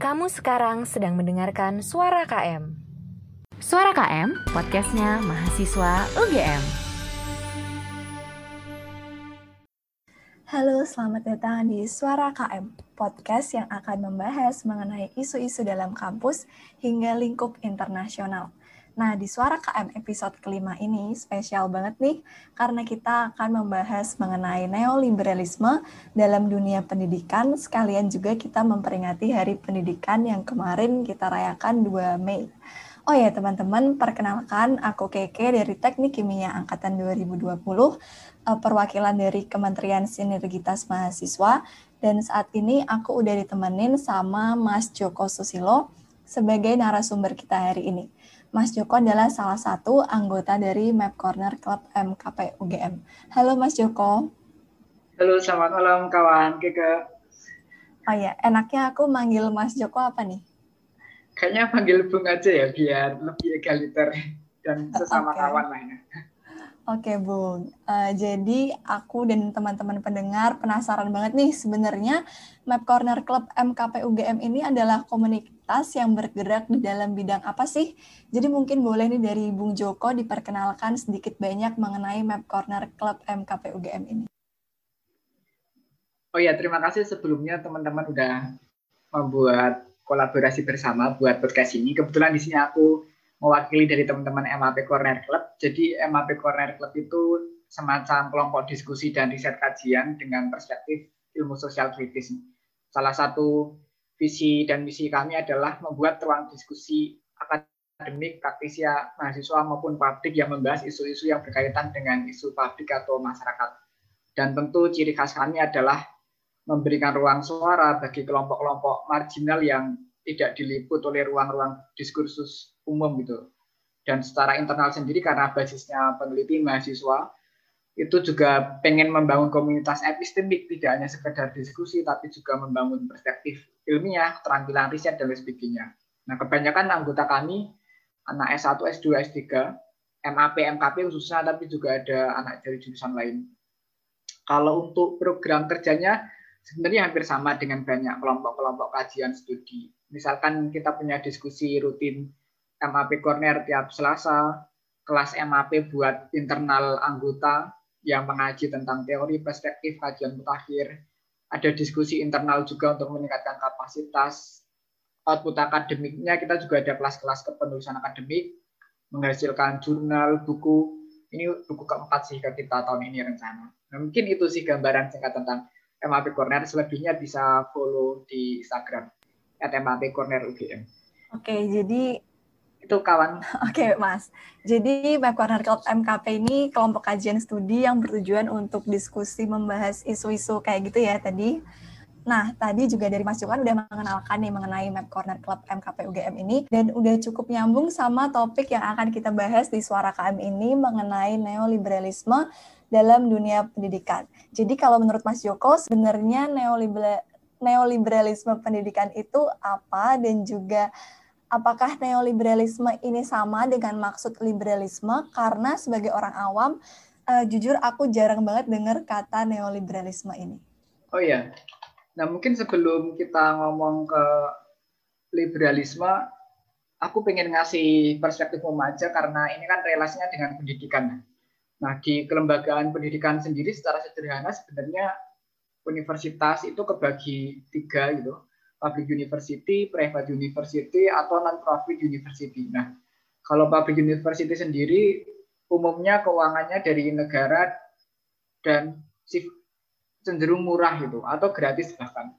Kamu sekarang sedang mendengarkan Suara KM. Suara KM, podcastnya mahasiswa UGM. Halo, selamat datang di Suara KM, podcast yang akan membahas mengenai isu-isu dalam kampus hingga lingkup internasional. Nah, di Suara KM episode kelima ini spesial banget nih, karena kita akan membahas mengenai neoliberalisme dalam dunia pendidikan, sekalian juga kita memperingati Hari Pendidikan yang kemarin kita rayakan 2 Mei. Oh ya teman-teman, perkenalkan aku Keke dari Teknik Kimia Angkatan 2020, eh, perwakilan dari Kementerian Sinergitas Mahasiswa, dan saat ini aku udah ditemenin sama Mas Joko Susilo sebagai narasumber kita hari ini. Mas Joko adalah salah satu anggota dari Map Corner Club MKP UGM. Halo Mas Joko. Halo, selamat malam kawan Keke. Oh ya, enaknya aku manggil Mas Joko apa nih? Kayaknya panggil Bung aja ya, biar lebih egaliter dan sesama okay. kawan lainnya. Oke, Bung. Uh, jadi aku dan teman-teman pendengar penasaran banget nih sebenarnya Map Corner Club MKP UGM ini adalah komunitas yang bergerak di dalam bidang apa sih? Jadi mungkin boleh nih dari Bung Joko diperkenalkan sedikit banyak mengenai Map Corner Club MKP UGM ini. Oh ya, terima kasih sebelumnya teman-teman udah membuat kolaborasi bersama buat podcast ini. Kebetulan di sini aku mewakili dari teman-teman MAP Corner Club. Jadi MAP Corner Club itu semacam kelompok diskusi dan riset kajian dengan perspektif ilmu sosial kritis. Salah satu visi dan misi kami adalah membuat ruang diskusi akademik, praktisi, mahasiswa maupun publik yang membahas isu-isu yang berkaitan dengan isu publik atau masyarakat. Dan tentu ciri khas kami adalah memberikan ruang suara bagi kelompok-kelompok marginal yang tidak diliput oleh ruang-ruang diskursus umum gitu. Dan secara internal sendiri karena basisnya peneliti mahasiswa itu juga pengen membangun komunitas epistemik tidak hanya sekedar diskusi tapi juga membangun perspektif ilmiah, keterampilan riset dan lain sebagainya. Nah, kebanyakan anggota kami anak S1, S2, S3, MAP, MKP khususnya tapi juga ada anak dari jurusan lain. Kalau untuk program kerjanya sebenarnya hampir sama dengan banyak kelompok-kelompok kajian studi. Misalkan kita punya diskusi rutin MAP Corner tiap Selasa, kelas MAP buat internal anggota yang mengaji tentang teori perspektif kajian mutakhir. Ada diskusi internal juga untuk meningkatkan kapasitas. Output akademiknya kita juga ada kelas-kelas kepenulisan akademik, menghasilkan jurnal, buku. Ini buku keempat sih kita tahun ini rencana. Nah, mungkin itu sih gambaran singkat tentang MAP Corner. Selebihnya bisa follow di Instagram at MAP Corner UGM. Oke, jadi itu kawan. Oke, Mas. Jadi Map Corner Club MKP ini kelompok kajian studi yang bertujuan untuk diskusi membahas isu-isu kayak gitu ya tadi. Nah, tadi juga dari Mas Jokan udah mengenalkan nih mengenai Map Corner Club MKP UGM ini dan udah cukup nyambung sama topik yang akan kita bahas di Suara KM ini mengenai neoliberalisme dalam dunia pendidikan. Jadi kalau menurut Mas Joko sebenarnya neoliberal neoliberalisme pendidikan itu apa dan juga apakah neoliberalisme ini sama dengan maksud liberalisme? Karena sebagai orang awam, uh, jujur aku jarang banget dengar kata neoliberalisme ini. Oh iya, nah mungkin sebelum kita ngomong ke liberalisme, aku pengen ngasih perspektif umum aja karena ini kan relasinya dengan pendidikan. Nah di kelembagaan pendidikan sendiri secara sederhana sebenarnya universitas itu kebagi tiga gitu public university, private university, atau non-profit university. Nah, kalau public university sendiri umumnya keuangannya dari negara dan cenderung murah gitu atau gratis bahkan.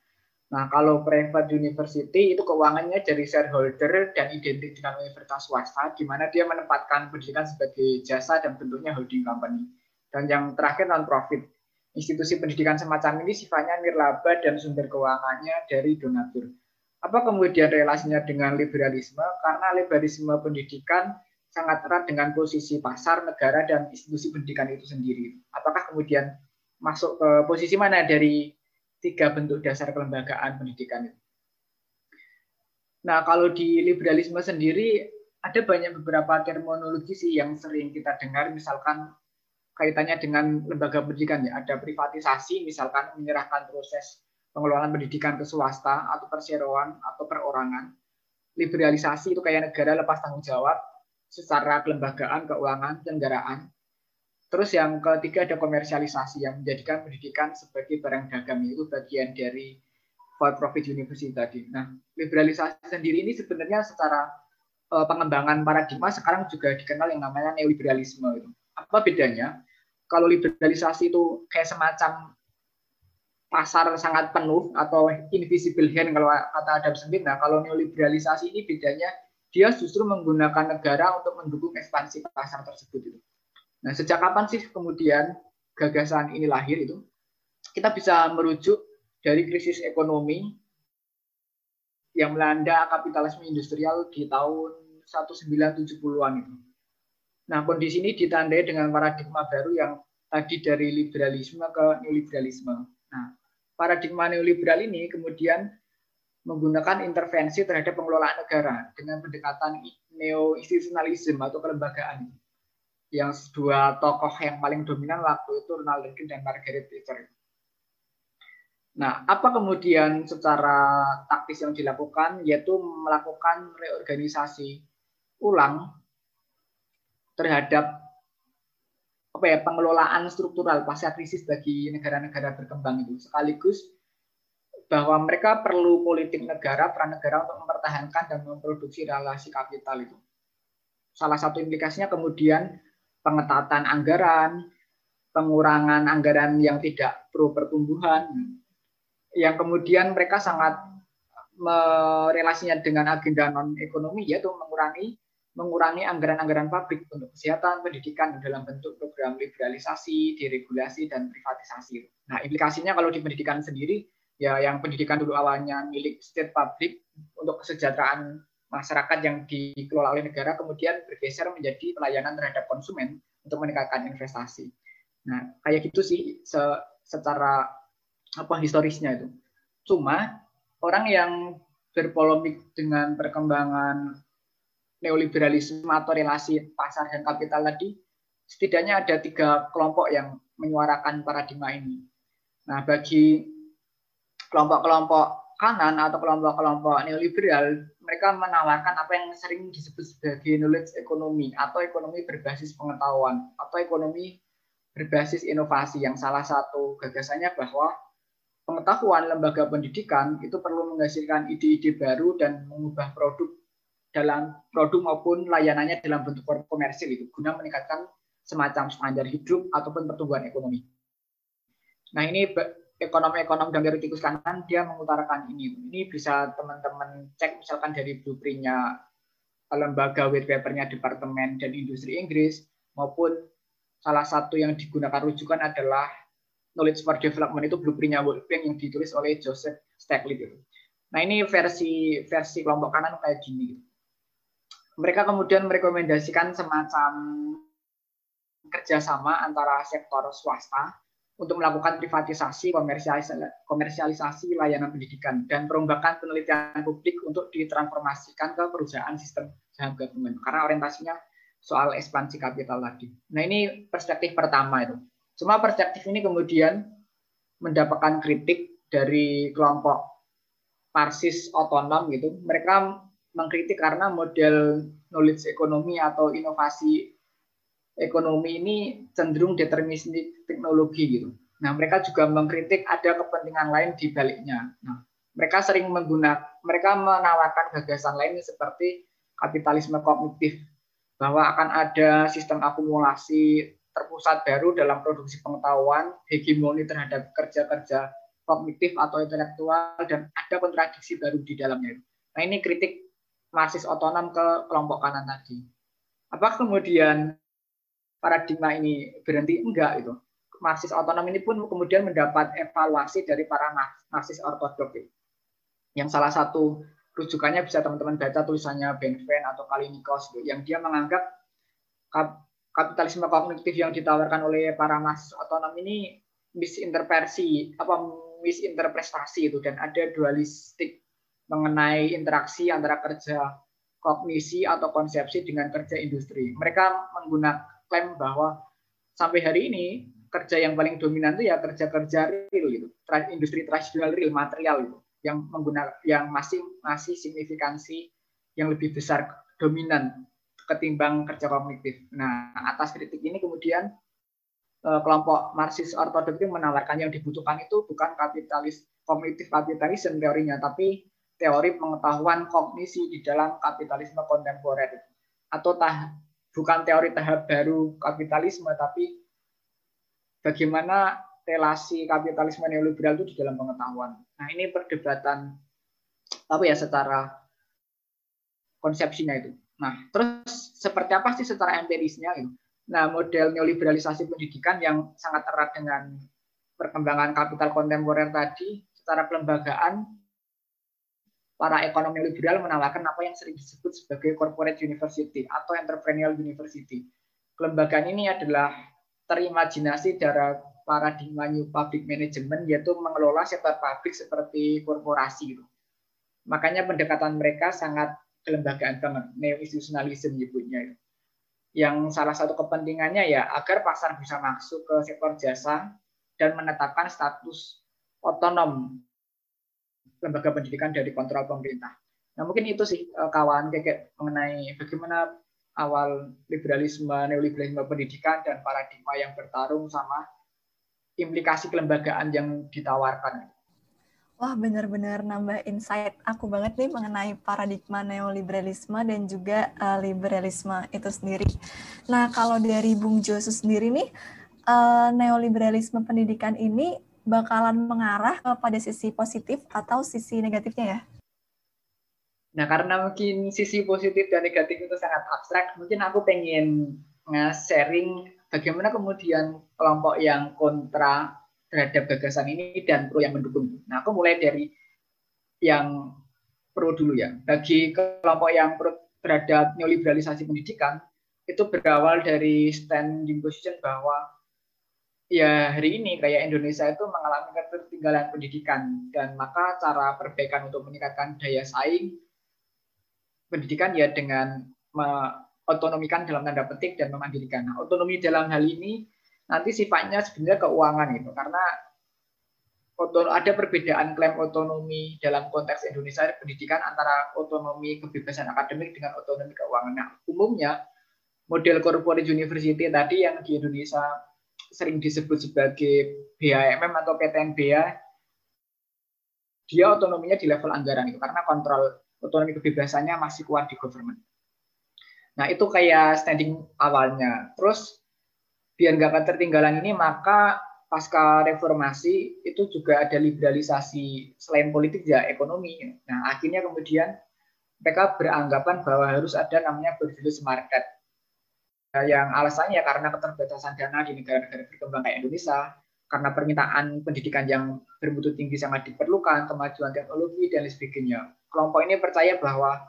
Nah, kalau private university itu keuangannya dari shareholder dan identik dengan universitas swasta, di mana dia menempatkan pendidikan sebagai jasa dan bentuknya holding company. Dan yang terakhir non-profit institusi pendidikan semacam ini sifatnya nirlaba dan sumber keuangannya dari donatur. Apa kemudian relasinya dengan liberalisme? Karena liberalisme pendidikan sangat erat dengan posisi pasar, negara, dan institusi pendidikan itu sendiri. Apakah kemudian masuk ke posisi mana dari tiga bentuk dasar kelembagaan pendidikan itu? Nah, kalau di liberalisme sendiri ada banyak beberapa terminologi sih yang sering kita dengar, misalkan kaitannya dengan lembaga pendidikan ya ada privatisasi misalkan menyerahkan proses pengelolaan pendidikan ke swasta atau perseroan atau perorangan. Liberalisasi itu kayak negara lepas tanggung jawab secara kelembagaan, keuangan, kendaraan. Terus yang ketiga ada komersialisasi yang menjadikan pendidikan sebagai barang dagang itu bagian dari for profit university tadi. Nah, liberalisasi sendiri ini sebenarnya secara uh, pengembangan paradigma sekarang juga dikenal yang namanya neoliberalisme itu. Apa bedanya? Kalau liberalisasi itu kayak semacam pasar sangat penuh atau invisible hand kalau kata Adam Smith. Nah, kalau neoliberalisasi ini bedanya dia justru menggunakan negara untuk mendukung ekspansi pasar tersebut itu. Nah, sejak kapan sih kemudian gagasan ini lahir itu? Kita bisa merujuk dari krisis ekonomi yang melanda kapitalisme industrial di tahun 1970-an itu. Nah, kondisi ini ditandai dengan paradigma baru yang tadi dari liberalisme ke neoliberalisme. Nah, paradigma neoliberal ini kemudian menggunakan intervensi terhadap pengelolaan negara dengan pendekatan neo-institutionalism atau kelembagaan. Yang dua tokoh yang paling dominan waktu itu Ronald Reagan dan Margaret Thatcher. Nah, apa kemudian secara taktis yang dilakukan yaitu melakukan reorganisasi ulang terhadap apa ya pengelolaan struktural pasca krisis bagi negara-negara berkembang itu. Sekaligus bahwa mereka perlu politik negara peran negara untuk mempertahankan dan memproduksi relasi kapital itu. Salah satu implikasinya kemudian pengetatan anggaran pengurangan anggaran yang tidak pro pertumbuhan yang kemudian mereka sangat merelasinya dengan agenda non ekonomi yaitu mengurangi mengurangi anggaran-anggaran publik untuk kesehatan, pendidikan dalam bentuk program liberalisasi, deregulasi, dan privatisasi. Nah, implikasinya kalau di pendidikan sendiri, ya yang pendidikan dulu awalnya milik state public untuk kesejahteraan masyarakat yang dikelola oleh negara, kemudian bergeser menjadi pelayanan terhadap konsumen untuk meningkatkan investasi. Nah, kayak gitu sih se secara apa historisnya itu. Cuma orang yang berpolemik dengan perkembangan neoliberalisme atau relasi pasar dan kapital tadi, setidaknya ada tiga kelompok yang menyuarakan paradigma ini. Nah, bagi kelompok-kelompok kanan atau kelompok-kelompok neoliberal, mereka menawarkan apa yang sering disebut sebagai knowledge ekonomi atau ekonomi berbasis pengetahuan atau ekonomi berbasis inovasi yang salah satu gagasannya bahwa pengetahuan lembaga pendidikan itu perlu menghasilkan ide-ide baru dan mengubah produk dalam produk maupun layanannya dalam bentuk komersil itu guna meningkatkan semacam standar hidup ataupun pertumbuhan ekonomi. Nah ini ekonom-ekonom dan teoretikus kanan dia mengutarakan ini. Ini bisa teman-teman cek misalkan dari blueprintnya lembaga white papernya Departemen dan Industri Inggris maupun salah satu yang digunakan rujukan adalah Knowledge for Development itu blueprintnya World Bank yang ditulis oleh Joseph Stiglitz. Nah ini versi versi kelompok kanan kayak gini mereka kemudian merekomendasikan semacam kerjasama antara sektor swasta untuk melakukan privatisasi, komersialisasi, layanan pendidikan, dan perombakan penelitian publik untuk ditransformasikan ke perusahaan sistem saham gabungan. Karena orientasinya soal ekspansi kapital tadi. Nah ini perspektif pertama itu. Cuma perspektif ini kemudian mendapatkan kritik dari kelompok Marxis otonom gitu. Mereka mengkritik karena model knowledge ekonomi atau inovasi ekonomi ini cenderung deterministik teknologi gitu. Nah, mereka juga mengkritik ada kepentingan lain di baliknya. Nah, mereka sering menggunakan, mereka menawarkan gagasan lain seperti kapitalisme kognitif, bahwa akan ada sistem akumulasi terpusat baru dalam produksi pengetahuan, hegemoni terhadap kerja-kerja kognitif atau intelektual, dan ada kontradiksi baru di dalamnya. Nah, ini kritik Marxis otonom ke kelompok kanan tadi. Apa kemudian paradigma ini berhenti? Enggak itu. Marxis otonom ini pun kemudian mendapat evaluasi dari para Marxis ortodok. Yang salah satu rujukannya bisa teman-teman baca tulisannya Ben Venn atau Kalinikos yang dia menganggap kapitalisme kognitif yang ditawarkan oleh para Marxis otonom ini misinterpretasi apa misinterpretasi itu dan ada dualistik mengenai interaksi antara kerja kognisi atau konsepsi dengan kerja industri. Mereka menggunakan klaim bahwa sampai hari ini kerja yang paling dominan itu ya kerja-kerja real gitu, industri tradisional real material itu yang menggunakan yang masih masih signifikansi yang lebih besar dominan ketimbang kerja kognitif. Nah, atas kritik ini kemudian eh, kelompok Marxis ortodoks menawarkan yang dibutuhkan itu bukan kapitalis kognitif kapitalisme teorinya, tapi teori pengetahuan kognisi di dalam kapitalisme kontemporer atau tah, bukan teori tahap baru kapitalisme tapi bagaimana relasi kapitalisme neoliberal itu di dalam pengetahuan. Nah ini perdebatan apa ya secara konsepsinya itu. Nah terus seperti apa sih secara empirisnya? Gitu. Nah model neoliberalisasi pendidikan yang sangat erat dengan perkembangan kapital kontemporer tadi secara kelembagaan para ekonomi liberal menawarkan apa yang sering disebut sebagai corporate university atau entrepreneurial university. Kelembagaan ini adalah terimajinasi dari paradigma new public management yaitu mengelola sektor publik seperti korporasi gitu. Makanya pendekatan mereka sangat kelembagaan banget, neo institutionalism nyebutnya. Yang salah satu kepentingannya ya agar pasar bisa masuk ke sektor jasa dan menetapkan status otonom lembaga pendidikan dari kontrol pemerintah. Nah mungkin itu sih eh, kawan kayak mengenai bagaimana awal liberalisme, neoliberalisme pendidikan dan paradigma yang bertarung sama implikasi kelembagaan yang ditawarkan. Wah, benar-benar nambah insight aku banget nih mengenai paradigma neoliberalisme dan juga uh, liberalisme itu sendiri. Nah, kalau dari Bung Josu sendiri nih, uh, neoliberalisme pendidikan ini bakalan mengarah kepada sisi positif atau sisi negatifnya ya? Nah, karena mungkin sisi positif dan negatif itu sangat abstrak, mungkin aku pengen nge-sharing bagaimana kemudian kelompok yang kontra terhadap gagasan ini dan pro yang mendukung. Nah, aku mulai dari yang pro dulu ya. Bagi kelompok yang pro terhadap neoliberalisasi pendidikan, itu berawal dari standing position bahwa ya hari ini kayak Indonesia itu mengalami ketertinggalan pendidikan dan maka cara perbaikan untuk meningkatkan daya saing pendidikan ya dengan otonomikan dalam tanda petik dan memandirikan. Nah, otonomi dalam hal ini nanti sifatnya sebenarnya keuangan itu karena ada perbedaan klaim otonomi dalam konteks Indonesia pendidikan antara otonomi kebebasan akademik dengan otonomi keuangan. Nah, umumnya model corporate university tadi yang di Indonesia sering disebut sebagai BAMM atau PTNBA, dia otonominya di level anggaran itu karena kontrol otonomi kebebasannya masih kuat di government. Nah itu kayak standing awalnya. Terus biar nggak ketertinggalan ini maka pasca reformasi itu juga ada liberalisasi selain politik ya ekonomi. Nah akhirnya kemudian mereka beranggapan bahwa harus ada namanya berjulis market yang alasannya ya karena keterbatasan dana di negara-negara berkembang kayak Indonesia, karena permintaan pendidikan yang bermutu tinggi sangat diperlukan, kemajuan teknologi dan lain sebagainya. Kelompok ini percaya bahwa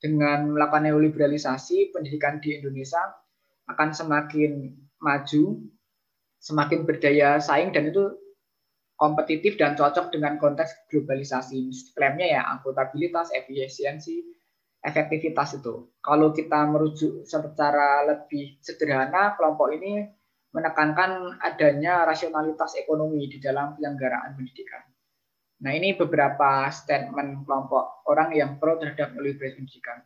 dengan melakukan neoliberalisasi, pendidikan di Indonesia akan semakin maju, semakin berdaya saing dan itu kompetitif dan cocok dengan konteks globalisasi. Klaimnya ya akuntabilitas, efisiensi, efektivitas itu. Kalau kita merujuk secara lebih sederhana, kelompok ini menekankan adanya rasionalitas ekonomi di dalam penyelenggaraan pendidikan. Nah, ini beberapa statement kelompok orang yang pro terhadap neoliberalisme pendidikan.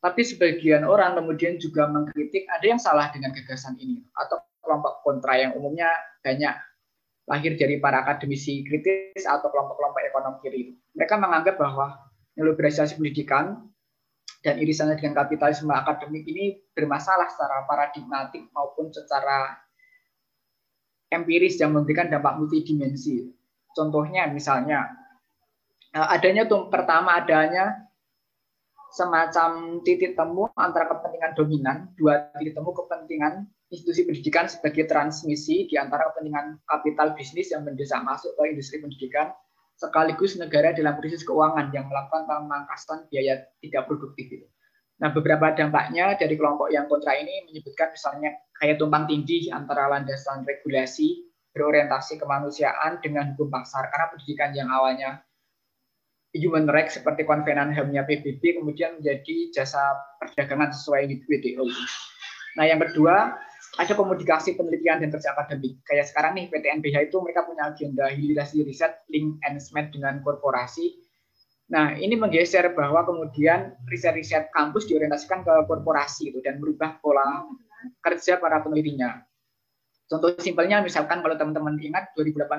Tapi sebagian orang kemudian juga mengkritik ada yang salah dengan gagasan ini atau kelompok kontra yang umumnya banyak lahir dari para akademisi kritis atau kelompok-kelompok ekonomi kiri. Mereka menganggap bahwa neoliberalisasi pendidikan dan irisannya dengan kapitalisme akademik ini bermasalah secara paradigmatik maupun secara empiris yang memberikan dampak multidimensi. Contohnya misalnya eh, adanya tuh pertama adanya semacam titik temu antara kepentingan dominan, dua titik temu kepentingan institusi pendidikan sebagai transmisi di antara kepentingan kapital bisnis yang mendesak masuk ke industri pendidikan sekaligus negara dalam krisis keuangan yang melakukan pemangkasan biaya tidak produktif itu. Nah, beberapa dampaknya dari kelompok yang kontra ini menyebutkan misalnya kayak tumpang tindih antara landasan regulasi berorientasi kemanusiaan dengan hukum pasar karena pendidikan yang awalnya human rights seperti konvenan HAM-nya PBB kemudian menjadi jasa perdagangan sesuai WTO. Nah, yang kedua, ada komunikasi penelitian dan kerja akademik. Kayak sekarang nih PTNBH itu mereka punya agenda hilirisasi riset, link and smet dengan korporasi. Nah, ini menggeser bahwa kemudian riset-riset kampus diorientasikan ke korporasi itu dan merubah pola kerja para penelitinya. Contoh simpelnya misalkan kalau teman-teman ingat 2018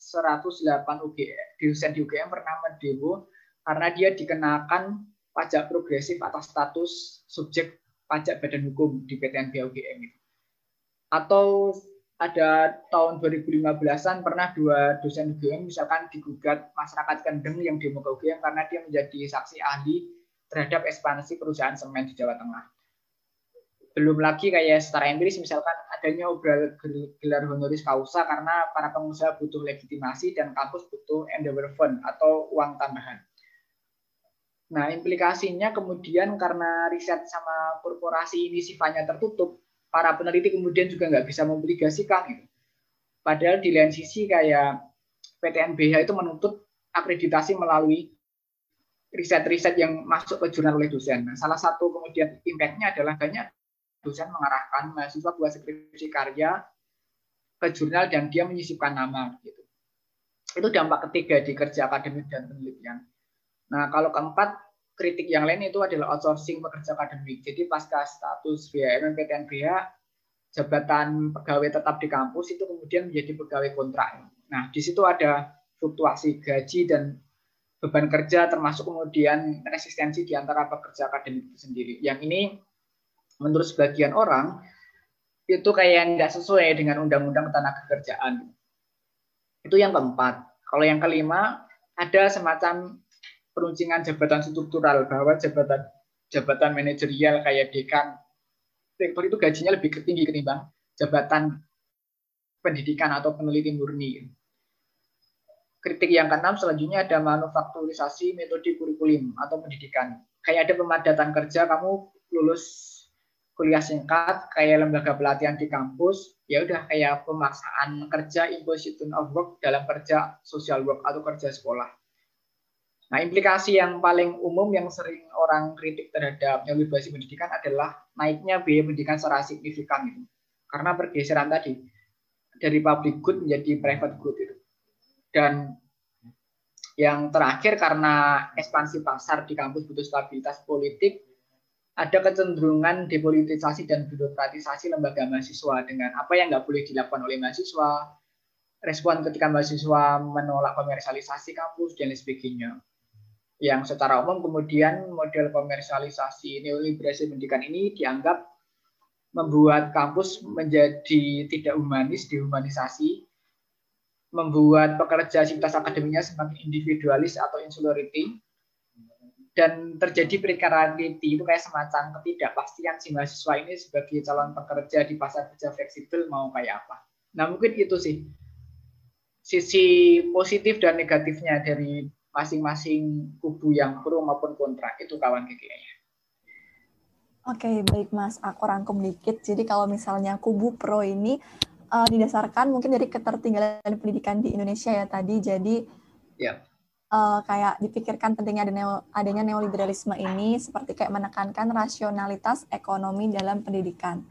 108 UGM, di UGM pernah mendemo karena dia dikenakan pajak progresif atas status subjek pajak badan hukum di PTN UGM itu. Atau ada tahun 2015-an pernah dua dosen UGM misalkan digugat masyarakat Kendeng yang demo ke UGM karena dia menjadi saksi ahli terhadap ekspansi perusahaan semen di Jawa Tengah. Belum lagi kayak secara empiris misalkan adanya obral gelar honoris causa karena para pengusaha butuh legitimasi dan kampus butuh endeavor fund atau uang tambahan. Nah, implikasinya kemudian karena riset sama korporasi ini sifatnya tertutup, para peneliti kemudian juga nggak bisa memobligasikan gitu. Padahal di lain sisi kayak PTNBH itu menuntut akreditasi melalui riset-riset yang masuk ke jurnal oleh dosen. Nah, salah satu kemudian impact-nya adalah banyak dosen mengarahkan mahasiswa buat skripsi karya ke jurnal dan dia menyisipkan nama gitu. Itu dampak ketiga di kerja akademik dan penelitian. Nah, kalau keempat kritik yang lain itu adalah outsourcing pekerja akademik. Jadi pasca status BHM PTNBH jabatan pegawai tetap di kampus itu kemudian menjadi pegawai kontrak. Nah, di situ ada fluktuasi gaji dan beban kerja termasuk kemudian resistensi di antara pekerja akademik itu sendiri. Yang ini menurut sebagian orang itu kayak nggak sesuai dengan undang-undang tenaga kerjaan. Itu yang keempat. Kalau yang kelima ada semacam peruncingan jabatan struktural bahwa jabatan jabatan manajerial kayak dekan rektor itu gajinya lebih tinggi ketimbang jabatan pendidikan atau peneliti murni. Kritik yang keenam selanjutnya ada manufakturisasi metode kurikulum atau pendidikan. Kayak ada pemadatan kerja, kamu lulus kuliah singkat kayak lembaga pelatihan di kampus ya udah kayak pemaksaan kerja imposition of work dalam kerja social work atau kerja sekolah nah implikasi yang paling umum yang sering orang kritik terhadap neoliberasi pendidikan adalah naiknya biaya pendidikan secara signifikan itu karena pergeseran tadi dari public good menjadi private good itu dan yang terakhir karena ekspansi pasar di kampus butuh stabilitas politik ada kecenderungan depolitisasi dan birokratisasi lembaga mahasiswa. Dengan apa yang nggak boleh dilakukan oleh mahasiswa, respon ketika mahasiswa menolak komersialisasi kampus dan lain sebagainya. Yang secara umum kemudian model komersialisasi neoliberasi pendidikan ini dianggap membuat kampus menjadi tidak humanis, dehumanisasi, membuat pekerja sivitas akademiknya semakin individualis atau insularity, dan terjadi precarity itu kayak semacam ketidakpastian si mahasiswa ini sebagai calon pekerja di pasar kerja fleksibel mau kayak apa. Nah mungkin itu sih sisi positif dan negatifnya dari masing-masing kubu yang pro maupun kontra itu kawan kayaknya. Oke baik mas, aku rangkum dikit. Jadi kalau misalnya kubu pro ini uh, didasarkan mungkin dari ketertinggalan pendidikan di Indonesia ya tadi. Jadi ya uh, kayak dipikirkan pentingnya ada neo, adanya neoliberalisme ini seperti kayak menekankan rasionalitas ekonomi dalam pendidikan.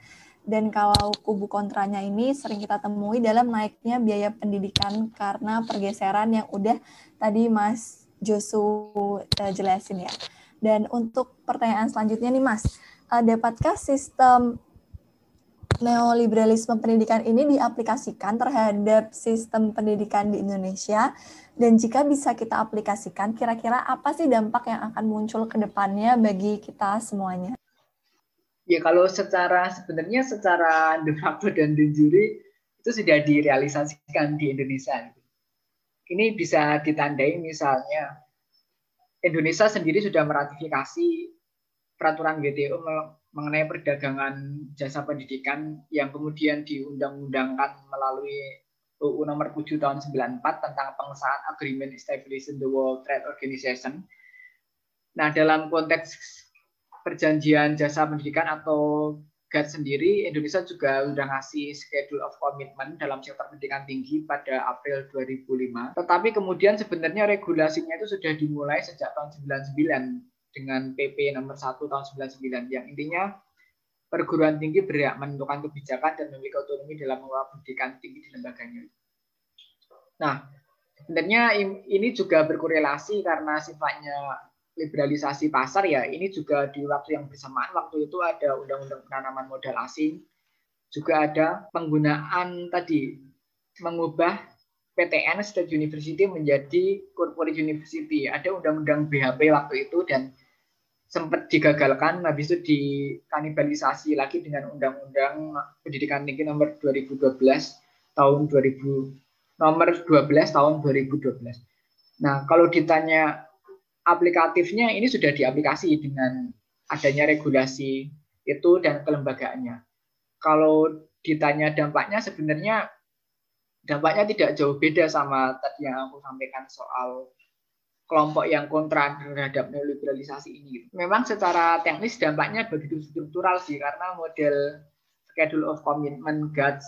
Dan kalau kubu kontranya ini sering kita temui dalam naiknya biaya pendidikan karena pergeseran yang udah tadi Mas Josu uh, jelasin ya. Dan untuk pertanyaan selanjutnya nih Mas, uh, dapatkah sistem neoliberalisme pendidikan ini diaplikasikan terhadap sistem pendidikan di Indonesia dan jika bisa kita aplikasikan, kira-kira apa sih dampak yang akan muncul ke depannya bagi kita semuanya? Ya kalau secara sebenarnya secara de facto dan de jure itu sudah direalisasikan di Indonesia. Ini bisa ditandai misalnya Indonesia sendiri sudah meratifikasi peraturan WTO mengenai perdagangan jasa pendidikan yang kemudian diundang-undangkan melalui UU nomor 7 tahun 94 tentang pengesahan Agreement Establishing the World Trade Organization. Nah, dalam konteks perjanjian jasa pendidikan atau GATT sendiri, Indonesia juga sudah ngasih schedule of commitment dalam sektor pendidikan tinggi pada April 2005. Tetapi kemudian sebenarnya regulasinya itu sudah dimulai sejak tahun 99 dengan PP nomor 1 tahun 99 yang intinya perguruan tinggi berhak menentukan kebijakan dan memiliki otonomi dalam mengelola pendidikan tinggi di lembaganya. Nah, sebenarnya ini juga berkorelasi karena sifatnya liberalisasi pasar ya ini juga di waktu yang bersamaan waktu itu ada undang-undang penanaman modal asing juga ada penggunaan tadi mengubah PTN State University menjadi Corporate University. Ada undang-undang BHP waktu itu dan sempat digagalkan, habis itu dikanibalisasi lagi dengan Undang-Undang Pendidikan Tinggi nomor 2012 tahun 2000 nomor 12 tahun 2012. Nah, kalau ditanya aplikatifnya ini sudah diaplikasi dengan adanya regulasi itu dan kelembagaannya. Kalau ditanya dampaknya sebenarnya dampaknya tidak jauh beda sama tadi yang aku sampaikan soal kelompok yang kontra terhadap neoliberalisasi ini. Memang secara teknis dampaknya begitu struktural sih karena model schedule of commitment, GATS,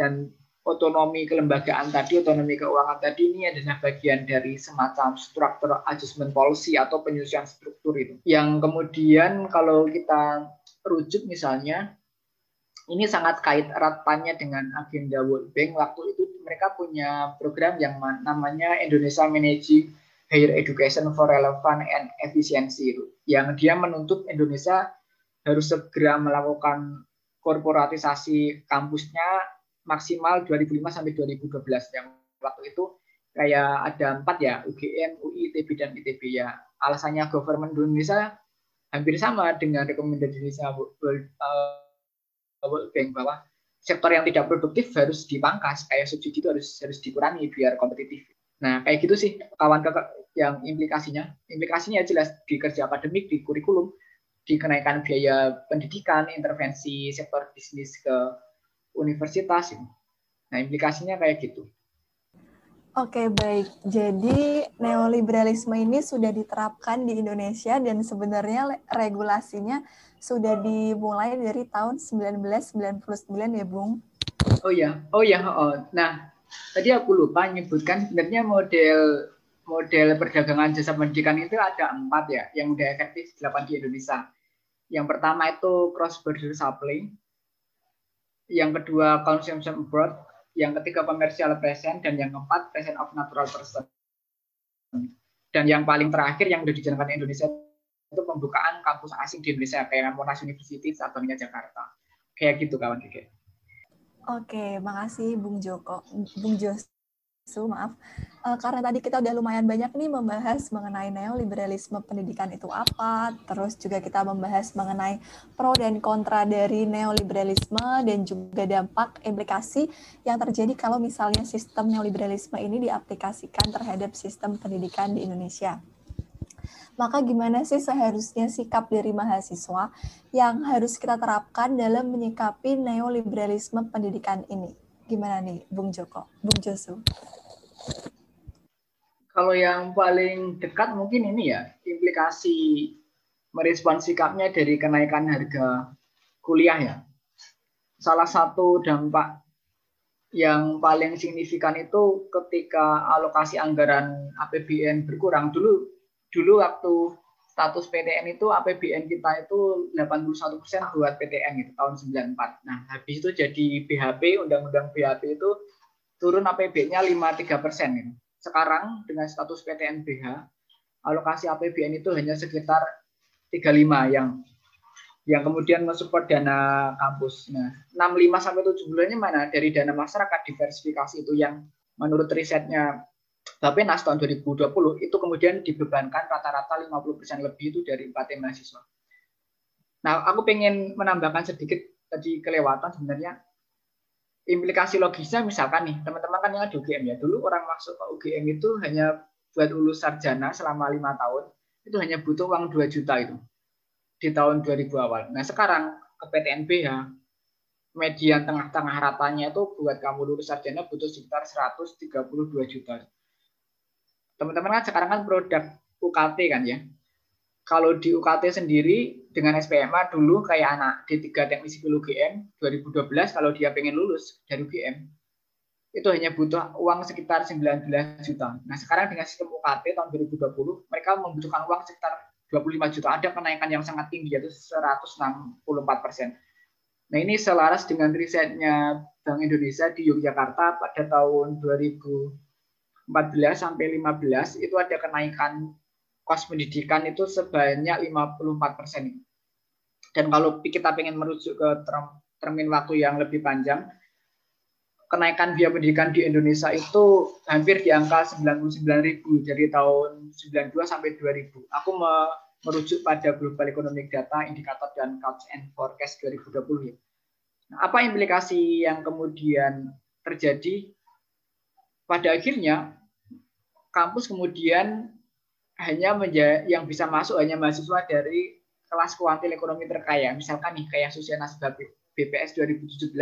dan otonomi kelembagaan tadi, otonomi keuangan tadi ini adalah bagian dari semacam struktur adjustment policy atau penyusunan struktur itu. Yang kemudian kalau kita rujuk misalnya, ini sangat kait eratnya dengan agenda World Bank. Waktu itu mereka punya program yang namanya Indonesia Managing Higher Education for Relevant and Efficiency. Yang dia menuntut Indonesia harus segera melakukan korporatisasi kampusnya maksimal 2005 sampai 2012 yang waktu itu kayak ada empat ya UGM, UI, ITB dan ITB ya. Alasannya government Indonesia hampir sama dengan rekomendasi Indonesia World, uh, World Bank bahwa sektor yang tidak produktif harus dipangkas kayak subsidi itu harus harus dikurangi biar kompetitif. Nah kayak gitu sih kawan kakak yang implikasinya. Implikasinya jelas di kerja akademik di kurikulum dikenaikan biaya pendidikan intervensi sektor bisnis ke universitas. Nah, implikasinya kayak gitu. Oke, baik. Jadi neoliberalisme ini sudah diterapkan di Indonesia dan sebenarnya regulasinya sudah dimulai dari tahun 1999 ya, Bung? Oh ya, oh ya, oh. Nah, tadi aku lupa menyebutkan sebenarnya model model perdagangan jasa pendidikan itu ada empat ya, yang udah efektif dilakukan di Indonesia. Yang pertama itu cross border supply, yang kedua consumption abroad, yang ketiga commercial present, dan yang keempat present of natural person. Dan yang paling terakhir yang sudah dijalankan Indonesia itu pembukaan kampus asing di Indonesia kayak Monash University atau Jakarta. Kayak gitu kawan Oke, Oke, makasih Bung Joko, Bung Jos. So, maaf. Uh, karena tadi kita udah lumayan banyak nih membahas mengenai neoliberalisme pendidikan itu apa, terus juga kita membahas mengenai pro dan kontra dari neoliberalisme dan juga dampak implikasi yang terjadi kalau misalnya sistem neoliberalisme ini diaplikasikan terhadap sistem pendidikan di Indonesia. Maka gimana sih seharusnya sikap dari mahasiswa yang harus kita terapkan dalam menyikapi neoliberalisme pendidikan ini? Gimana nih, Bung Joko, Bung Josu? Kalau yang paling dekat mungkin ini ya, implikasi merespon sikapnya dari kenaikan harga kuliah ya. Salah satu dampak yang paling signifikan itu ketika alokasi anggaran APBN berkurang. Dulu dulu waktu status PTN itu APBN kita itu 81% buat PTN itu tahun 94. Nah, habis itu jadi BHP, Undang-Undang BHP itu turun APBN-nya 53% gitu. Sekarang dengan status PTN BH, alokasi APBN itu hanya sekitar 35 yang yang kemudian mensupport dana kampus. Nah, 65 sampai 7 bulannya mana? Dari dana masyarakat diversifikasi itu yang menurut risetnya Bapenas tahun 2020 itu kemudian dibebankan rata-rata 50% lebih itu dari 4 mahasiswa. Nah, aku pengen menambahkan sedikit tadi kelewatan sebenarnya implikasi logisnya misalkan nih teman-teman kan yang ada UGM ya dulu orang masuk ke UGM itu hanya buat lulus sarjana selama lima tahun itu hanya butuh uang 2 juta itu di tahun 2000 awal. Nah sekarang ke PTNBH median tengah-tengah ratanya itu buat kamu lulus sarjana butuh sekitar 132 juta teman-teman kan sekarang kan produk UKT kan ya. Kalau di UKT sendiri dengan SPMA dulu kayak anak D3 Teknik Sipil UGM 2012 kalau dia pengen lulus dari UGM itu hanya butuh uang sekitar 19 juta. Nah sekarang dengan sistem UKT tahun 2020 mereka membutuhkan uang sekitar 25 juta. Ada kenaikan yang sangat tinggi yaitu 164 persen. Nah ini selaras dengan risetnya Bank Indonesia di Yogyakarta pada tahun 2014 sampai 15 itu ada kenaikan kos pendidikan itu sebanyak 54 persen. Dan kalau kita ingin merujuk ke term, termin waktu yang lebih panjang, kenaikan biaya pendidikan di Indonesia itu hampir di angka 99 ribu dari tahun 92 sampai 2000. Aku merujuk pada Global Economic Data, Indikator dan Couch and Forecast 2020 ya. Nah, apa implikasi yang kemudian terjadi? Pada akhirnya kampus kemudian hanya menjadi yang bisa masuk hanya mahasiswa dari kelas kuantil ekonomi terkaya. Misalkan nih kayak Susiana BPS 2017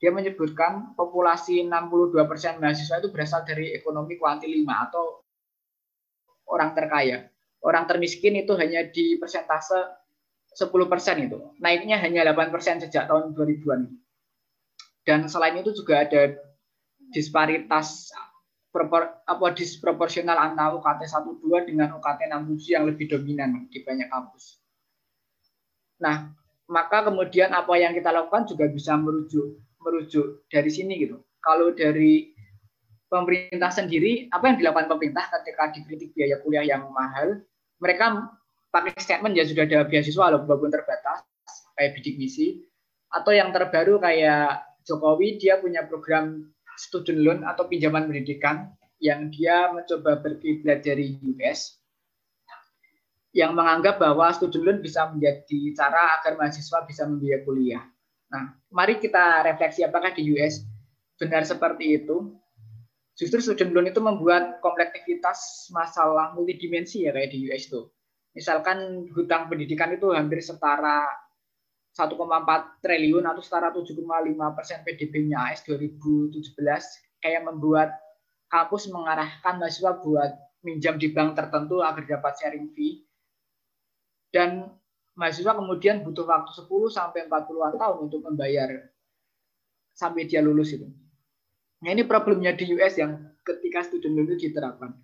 dia menyebutkan populasi 62% mahasiswa itu berasal dari ekonomi kuantil 5 atau orang terkaya. Orang termiskin itu hanya di persentase 10% itu. Naiknya hanya 8% sejak tahun 2000-an. Dan selain itu juga ada disparitas propor, apa disproporsional antara UKT 12 dengan UKT 67 yang lebih dominan di banyak kampus. Nah, maka kemudian apa yang kita lakukan juga bisa merujuk merujuk dari sini gitu. Kalau dari pemerintah sendiri, apa yang dilakukan pemerintah ketika dikritik biaya kuliah yang mahal, mereka pakai statement ya sudah ada beasiswa walaupun terbatas kayak bidik misi atau yang terbaru kayak Jokowi dia punya program student loan atau pinjaman pendidikan yang dia mencoba berkiblat dari US yang menganggap bahwa student loan bisa menjadi cara agar mahasiswa bisa membiayai kuliah. Nah, mari kita refleksi apakah di US benar seperti itu. Justru student loan itu membuat komplektivitas masalah multidimensi ya kayak di US itu misalkan hutang pendidikan itu hampir setara 1,4 triliun atau setara 7,5 persen PDB-nya AS 2017 kayak membuat kampus mengarahkan mahasiswa buat minjam di bank tertentu agar dapat sharing fee dan mahasiswa kemudian butuh waktu 10 sampai 40-an tahun untuk membayar sampai dia lulus itu. Nah ini problemnya di US yang ketika student loan itu diterapkan.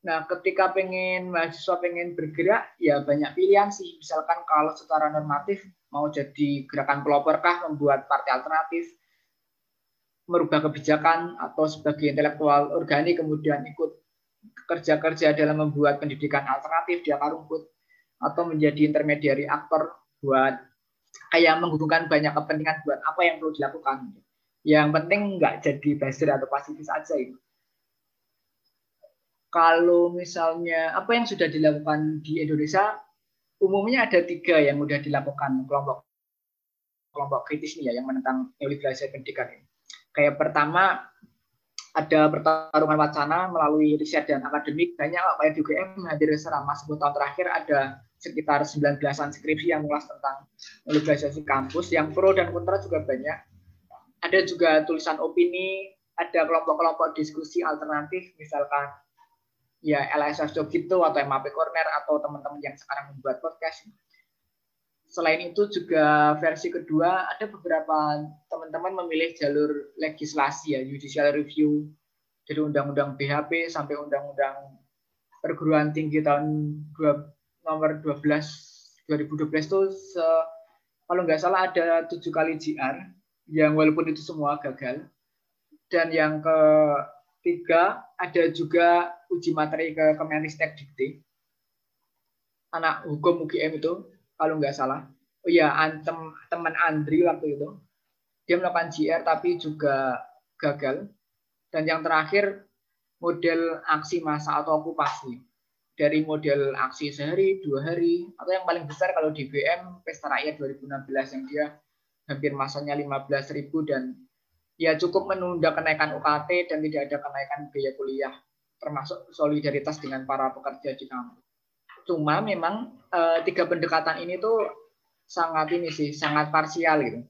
Nah, ketika pengen mahasiswa pengen bergerak, ya banyak pilihan sih. Misalkan kalau secara normatif mau jadi gerakan pelopor kah, membuat partai alternatif, merubah kebijakan atau sebagai intelektual organik kemudian ikut kerja-kerja dalam membuat pendidikan alternatif di akar rumput atau menjadi intermediari aktor buat kayak menghubungkan banyak kepentingan buat apa yang perlu dilakukan. Yang penting nggak jadi buzzer atau pasifis aja itu kalau misalnya apa yang sudah dilakukan di Indonesia umumnya ada tiga yang sudah dilakukan kelompok kelompok kritis nih ya yang menentang neoliberalisasi pendidikan ini. Kayak pertama ada pertarungan wacana melalui riset dan akademik banyak kayak di UGM hadir selama 10 tahun terakhir ada sekitar 19-an skripsi yang mengulas tentang neoliberalisasi kampus yang pro dan kontra juga banyak. Ada juga tulisan opini, ada kelompok-kelompok diskusi alternatif misalkan ya LSS gitu atau MAP Corner atau teman-teman yang sekarang membuat podcast. Selain itu juga versi kedua ada beberapa teman-teman memilih jalur legislasi ya judicial review dari undang-undang BHP sampai undang-undang perguruan tinggi tahun 2, nomor 12 2012 itu se, kalau nggak salah ada tujuh kali JR yang walaupun itu semua gagal dan yang ketiga ada juga uji materi ke Kemenristek Dikti. Anak hukum UGM itu kalau nggak salah. Oh iya antem teman Andri waktu itu. Dia melakukan GR tapi juga gagal. Dan yang terakhir model aksi massa atau okupasi. Dari model aksi sehari dua hari atau yang paling besar kalau di BM Pesta Rakyat 2016 yang dia hampir masanya 15.000 dan ya cukup menunda kenaikan UKT dan tidak ada kenaikan biaya kuliah termasuk solidaritas dengan para pekerja kampus. Cuma memang e, tiga pendekatan ini tuh sangat ini sih, sangat parsial gitu.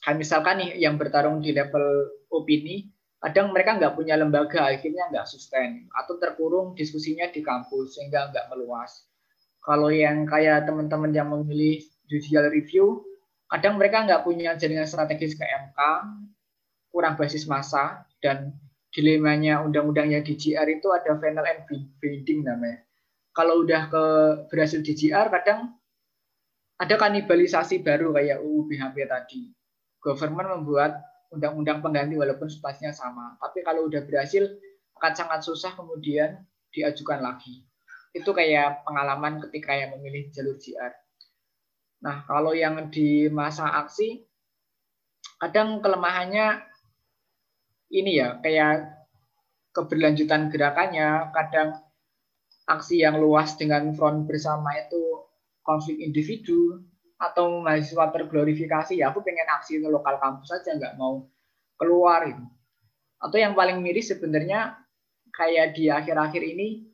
Kan misalkan nih yang bertarung di level opini, kadang mereka nggak punya lembaga, akhirnya nggak sustain atau terkurung diskusinya di kampus sehingga nggak meluas. Kalau yang kayak teman-teman yang memilih judicial review, kadang mereka nggak punya jaringan strategis ke MK, kurang basis massa dan dilemanya undang-undangnya DGR itu ada final and binding namanya. Kalau udah ke berhasil DGR kadang ada kanibalisasi baru kayak UU BHP tadi. Government membuat undang-undang pengganti walaupun substansinya sama. Tapi kalau udah berhasil akan sangat susah kemudian diajukan lagi. Itu kayak pengalaman ketika yang memilih jalur JR. Nah, kalau yang di masa aksi, kadang kelemahannya ini ya, kayak keberlanjutan gerakannya, kadang aksi yang luas dengan front bersama itu konflik individu, atau mahasiswa terglorifikasi, ya aku pengen aksi ke lokal kampus saja, nggak mau keluar. Gitu. Atau yang paling miris sebenarnya kayak di akhir-akhir ini,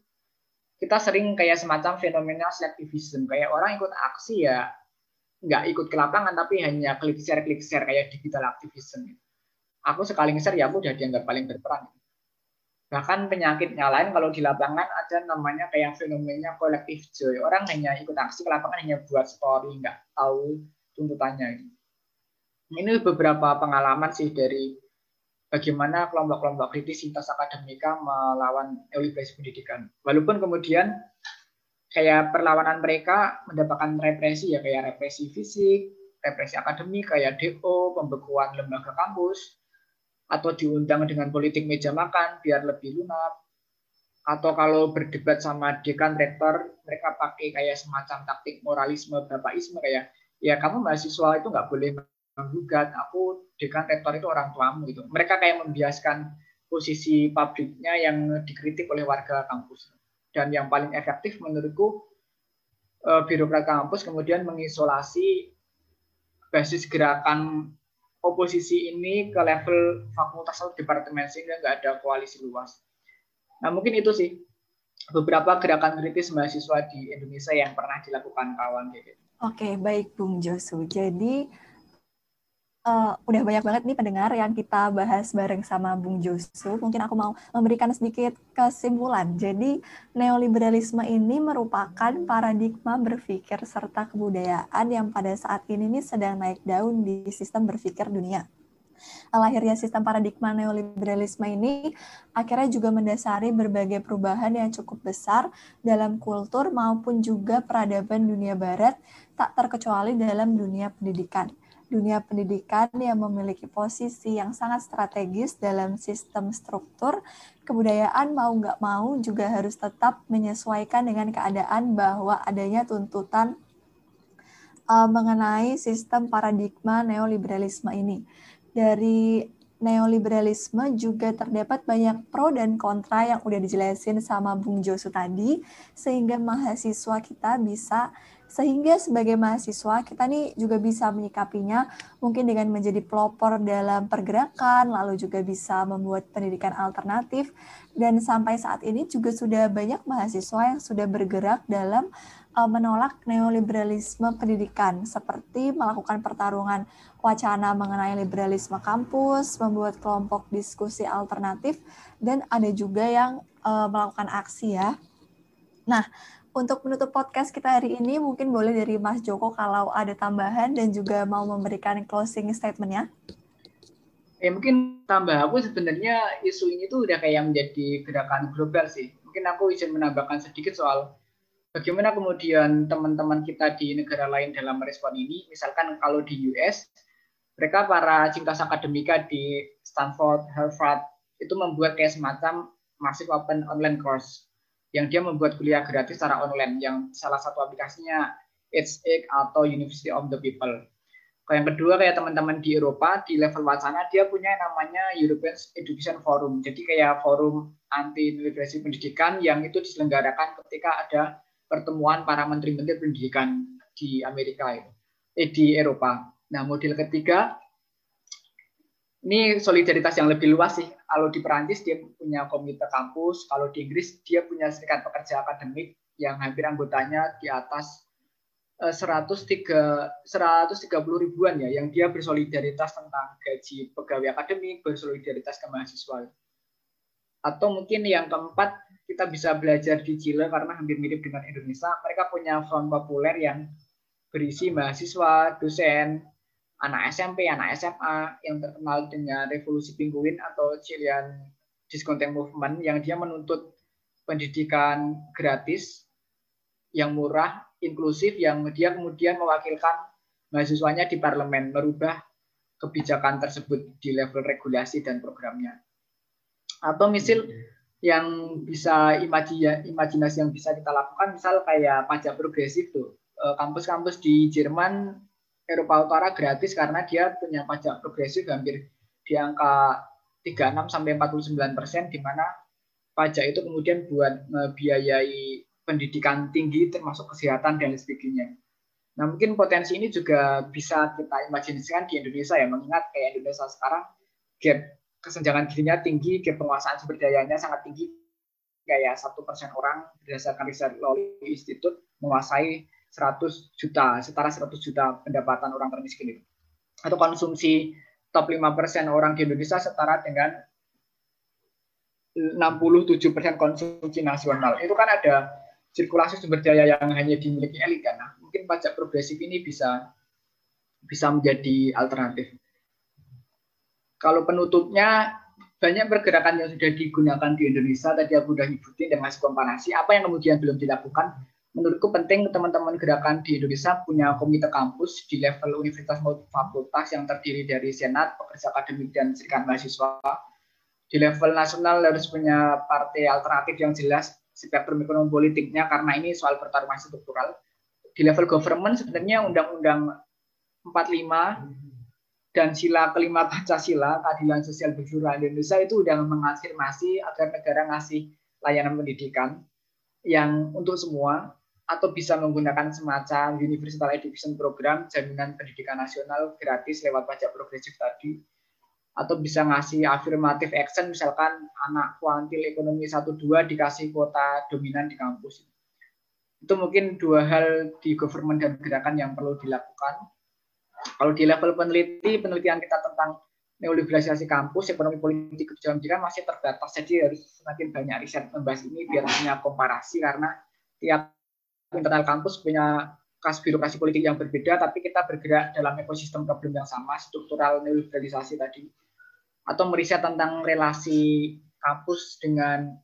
kita sering kayak semacam fenomena selektivism, kayak orang ikut aksi ya nggak ikut ke lapangan tapi hanya klik share klik share kayak digital activism. Aku sekali nge-share ya aku udah dianggap paling berperan. Bahkan penyakitnya lain kalau di lapangan ada namanya kayak fenomena kolektif joy. Orang hanya ikut aksi ke lapangan hanya buat story, nggak tahu tuntutannya. Ini beberapa pengalaman sih dari bagaimana kelompok-kelompok kritis lintas akademika melawan neoliberalisme pendidikan. Walaupun kemudian kayak perlawanan mereka mendapatkan represi ya kayak represi fisik, represi akademik kayak DO, pembekuan lembaga kampus, atau diundang dengan politik meja makan biar lebih lunak. Atau kalau berdebat sama dekan rektor, mereka pakai kayak semacam taktik moralisme, bapaisme kayak ya kamu mahasiswa itu nggak boleh menggugat, aku dekan rektor itu orang tuamu gitu. Mereka kayak membiaskan posisi publiknya yang dikritik oleh warga kampus dan yang paling efektif menurutku eh, birokrat kampus kemudian mengisolasi basis gerakan oposisi ini ke level fakultas atau departemen sehingga nggak ada koalisi luas. Nah mungkin itu sih beberapa gerakan kritis mahasiswa di Indonesia yang pernah dilakukan kawan gitu. Oke, baik Bung Josu. Jadi uh, udah banyak banget nih pendengar yang kita bahas bareng sama Bung Josu. Mungkin aku mau memberikan sedikit kesimpulan. Jadi, neoliberalisme ini merupakan paradigma berpikir serta kebudayaan yang pada saat ini nih sedang naik daun di sistem berpikir dunia. Lahirnya sistem paradigma neoliberalisme ini akhirnya juga mendasari berbagai perubahan yang cukup besar dalam kultur maupun juga peradaban dunia barat, tak terkecuali dalam dunia pendidikan dunia pendidikan yang memiliki posisi yang sangat strategis dalam sistem struktur, kebudayaan mau nggak mau juga harus tetap menyesuaikan dengan keadaan bahwa adanya tuntutan uh, mengenai sistem paradigma neoliberalisme ini. Dari neoliberalisme juga terdapat banyak pro dan kontra yang udah dijelasin sama Bung Josu tadi, sehingga mahasiswa kita bisa sehingga sebagai mahasiswa kita nih juga bisa menyikapinya mungkin dengan menjadi pelopor dalam pergerakan, lalu juga bisa membuat pendidikan alternatif dan sampai saat ini juga sudah banyak mahasiswa yang sudah bergerak dalam uh, menolak neoliberalisme pendidikan seperti melakukan pertarungan wacana mengenai liberalisme kampus, membuat kelompok diskusi alternatif dan ada juga yang uh, melakukan aksi ya. Nah, untuk menutup podcast kita hari ini, mungkin boleh dari Mas Joko kalau ada tambahan dan juga mau memberikan closing statement-nya. Ya mungkin tambah aku sebenarnya isu ini tuh udah kayak menjadi gerakan global sih. Mungkin aku izin menambahkan sedikit soal bagaimana kemudian teman-teman kita di negara lain dalam merespon ini. Misalkan kalau di US, mereka para cinta akademika di Stanford, Harvard itu membuat kayak semacam massive open online course yang dia membuat kuliah gratis secara online yang salah satu aplikasinya edX atau University of the People. Kalau yang kedua kayak teman-teman di Eropa di level wacana dia punya namanya European Education Forum. Jadi kayak forum anti neoliberalisme pendidikan yang itu diselenggarakan ketika ada pertemuan para menteri-menteri pendidikan di Amerika itu, eh, di Eropa. Nah, model ketiga ini solidaritas yang lebih luas sih. Kalau di Perancis dia punya komite kampus, kalau di Inggris dia punya serikat pekerja akademik yang hampir anggotanya di atas 130 eh, ribuan ya, yang dia bersolidaritas tentang gaji pegawai akademik, bersolidaritas ke mahasiswa. Atau mungkin yang keempat, kita bisa belajar di Chile karena hampir mirip dengan Indonesia. Mereka punya front populer yang berisi mahasiswa, dosen, anak SMP, anak SMA yang terkenal dengan revolusi pinguin atau Chilean Discontent Movement yang dia menuntut pendidikan gratis yang murah, inklusif, yang dia kemudian mewakilkan mahasiswanya di parlemen, merubah kebijakan tersebut di level regulasi dan programnya. Atau misal yang bisa imajinasi yang bisa kita lakukan, misal kayak pajak progresif tuh. Eh, kampus-kampus di Jerman, Eropa Utara gratis karena dia punya pajak progresif hampir di angka 36 sampai 49 persen, di mana pajak itu kemudian buat membiayai pendidikan tinggi termasuk kesehatan dan sebagainya. Nah mungkin potensi ini juga bisa kita imajinasikan di Indonesia ya, mengingat kayak Indonesia sekarang gap kesenjangan gizinya tinggi, gap penguasaan sumber dayanya sangat tinggi, kayak satu persen orang berdasarkan riset Lowry Institute menguasai 100 juta, setara 100 juta pendapatan orang termiskin itu. Atau konsumsi top 5 persen orang di Indonesia setara dengan 67 persen konsumsi nasional. Itu kan ada sirkulasi sumber daya yang hanya dimiliki elit kan. Nah, mungkin pajak progresif ini bisa bisa menjadi alternatif. Kalau penutupnya banyak pergerakan yang sudah digunakan di Indonesia tadi aku sudah nyebutin masih komparasi apa yang kemudian belum dilakukan menurutku penting teman-teman gerakan di Indonesia punya komite kampus di level universitas maupun fakultas yang terdiri dari senat, pekerja akademik dan serikat mahasiswa. Di level nasional harus punya partai alternatif yang jelas spektrum ekonomi politiknya karena ini soal pertarungan struktural. Di level government sebenarnya Undang-Undang 45 dan sila kelima Pancasila, keadilan sosial berseluruh Indonesia itu sudah mengafirmasi agar negara ngasih layanan pendidikan yang untuk semua atau bisa menggunakan semacam Universal Education Program jaminan pendidikan nasional gratis lewat pajak progresif tadi atau bisa ngasih afirmatif action misalkan anak kuantil ekonomi 1 2 dikasih kuota dominan di kampus. Itu mungkin dua hal di government dan gerakan yang perlu dilakukan. Kalau di level peneliti, penelitian kita tentang neoliberalisasi kampus, ekonomi politik kebijakan masih terbatas. Jadi harus semakin banyak riset membahas ini biar punya komparasi karena tiap internal kampus punya kas birokrasi politik yang berbeda, tapi kita bergerak dalam ekosistem problem yang sama, struktural neoliberalisasi tadi atau meriset tentang relasi kampus dengan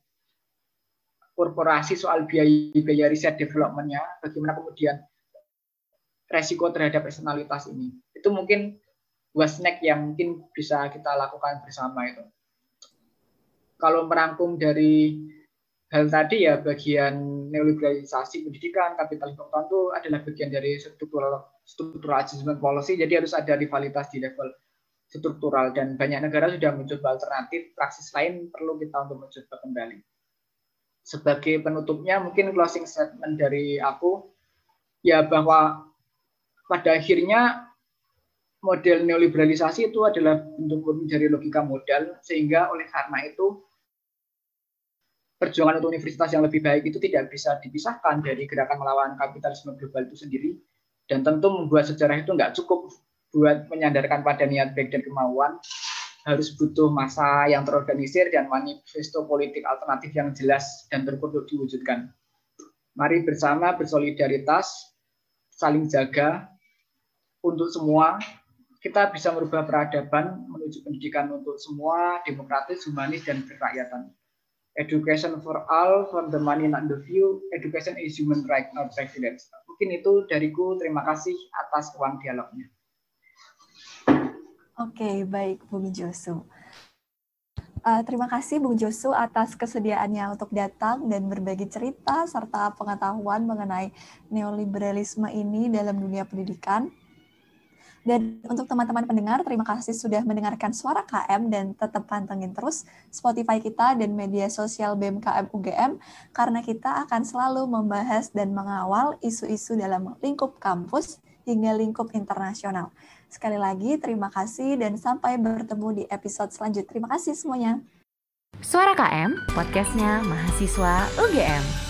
korporasi soal biaya biaya riset developmentnya, bagaimana kemudian resiko terhadap eksternalitas ini. Itu mungkin dua snack yang mungkin bisa kita lakukan bersama itu. Kalau merangkum dari hal tadi ya bagian neoliberalisasi pendidikan, kapital itu adalah bagian dari struktural struktural adjustment policy, jadi harus ada rivalitas di level struktural dan banyak negara sudah mencoba alternatif praksis lain perlu kita untuk mencoba kembali. Sebagai penutupnya mungkin closing statement dari aku ya bahwa pada akhirnya model neoliberalisasi itu adalah bentuk dari logika modal sehingga oleh karena itu perjuangan untuk universitas yang lebih baik itu tidak bisa dipisahkan dari gerakan melawan kapitalisme global itu sendiri dan tentu membuat sejarah itu nggak cukup buat menyandarkan pada niat baik dan kemauan harus butuh masa yang terorganisir dan manifesto politik alternatif yang jelas dan terukur diwujudkan. Mari bersama bersolidaritas, saling jaga untuk semua. Kita bisa merubah peradaban menuju pendidikan untuk semua, demokratis, humanis, dan kerakyatan. Education for all, from the money not the few. Education is human right, not privilege. Mungkin itu dariku. Terima kasih atas ruang dialognya. Oke, baik Bung Josu. Uh, terima kasih Bung Josu atas kesediaannya untuk datang dan berbagi cerita serta pengetahuan mengenai neoliberalisme ini dalam dunia pendidikan. Dan untuk teman-teman pendengar, terima kasih sudah mendengarkan suara KM dan tetap pantengin terus Spotify kita dan media sosial BMKM UGM karena kita akan selalu membahas dan mengawal isu-isu dalam lingkup kampus hingga lingkup internasional. Sekali lagi, terima kasih dan sampai bertemu di episode selanjutnya. Terima kasih semuanya. Suara KM, podcastnya mahasiswa UGM.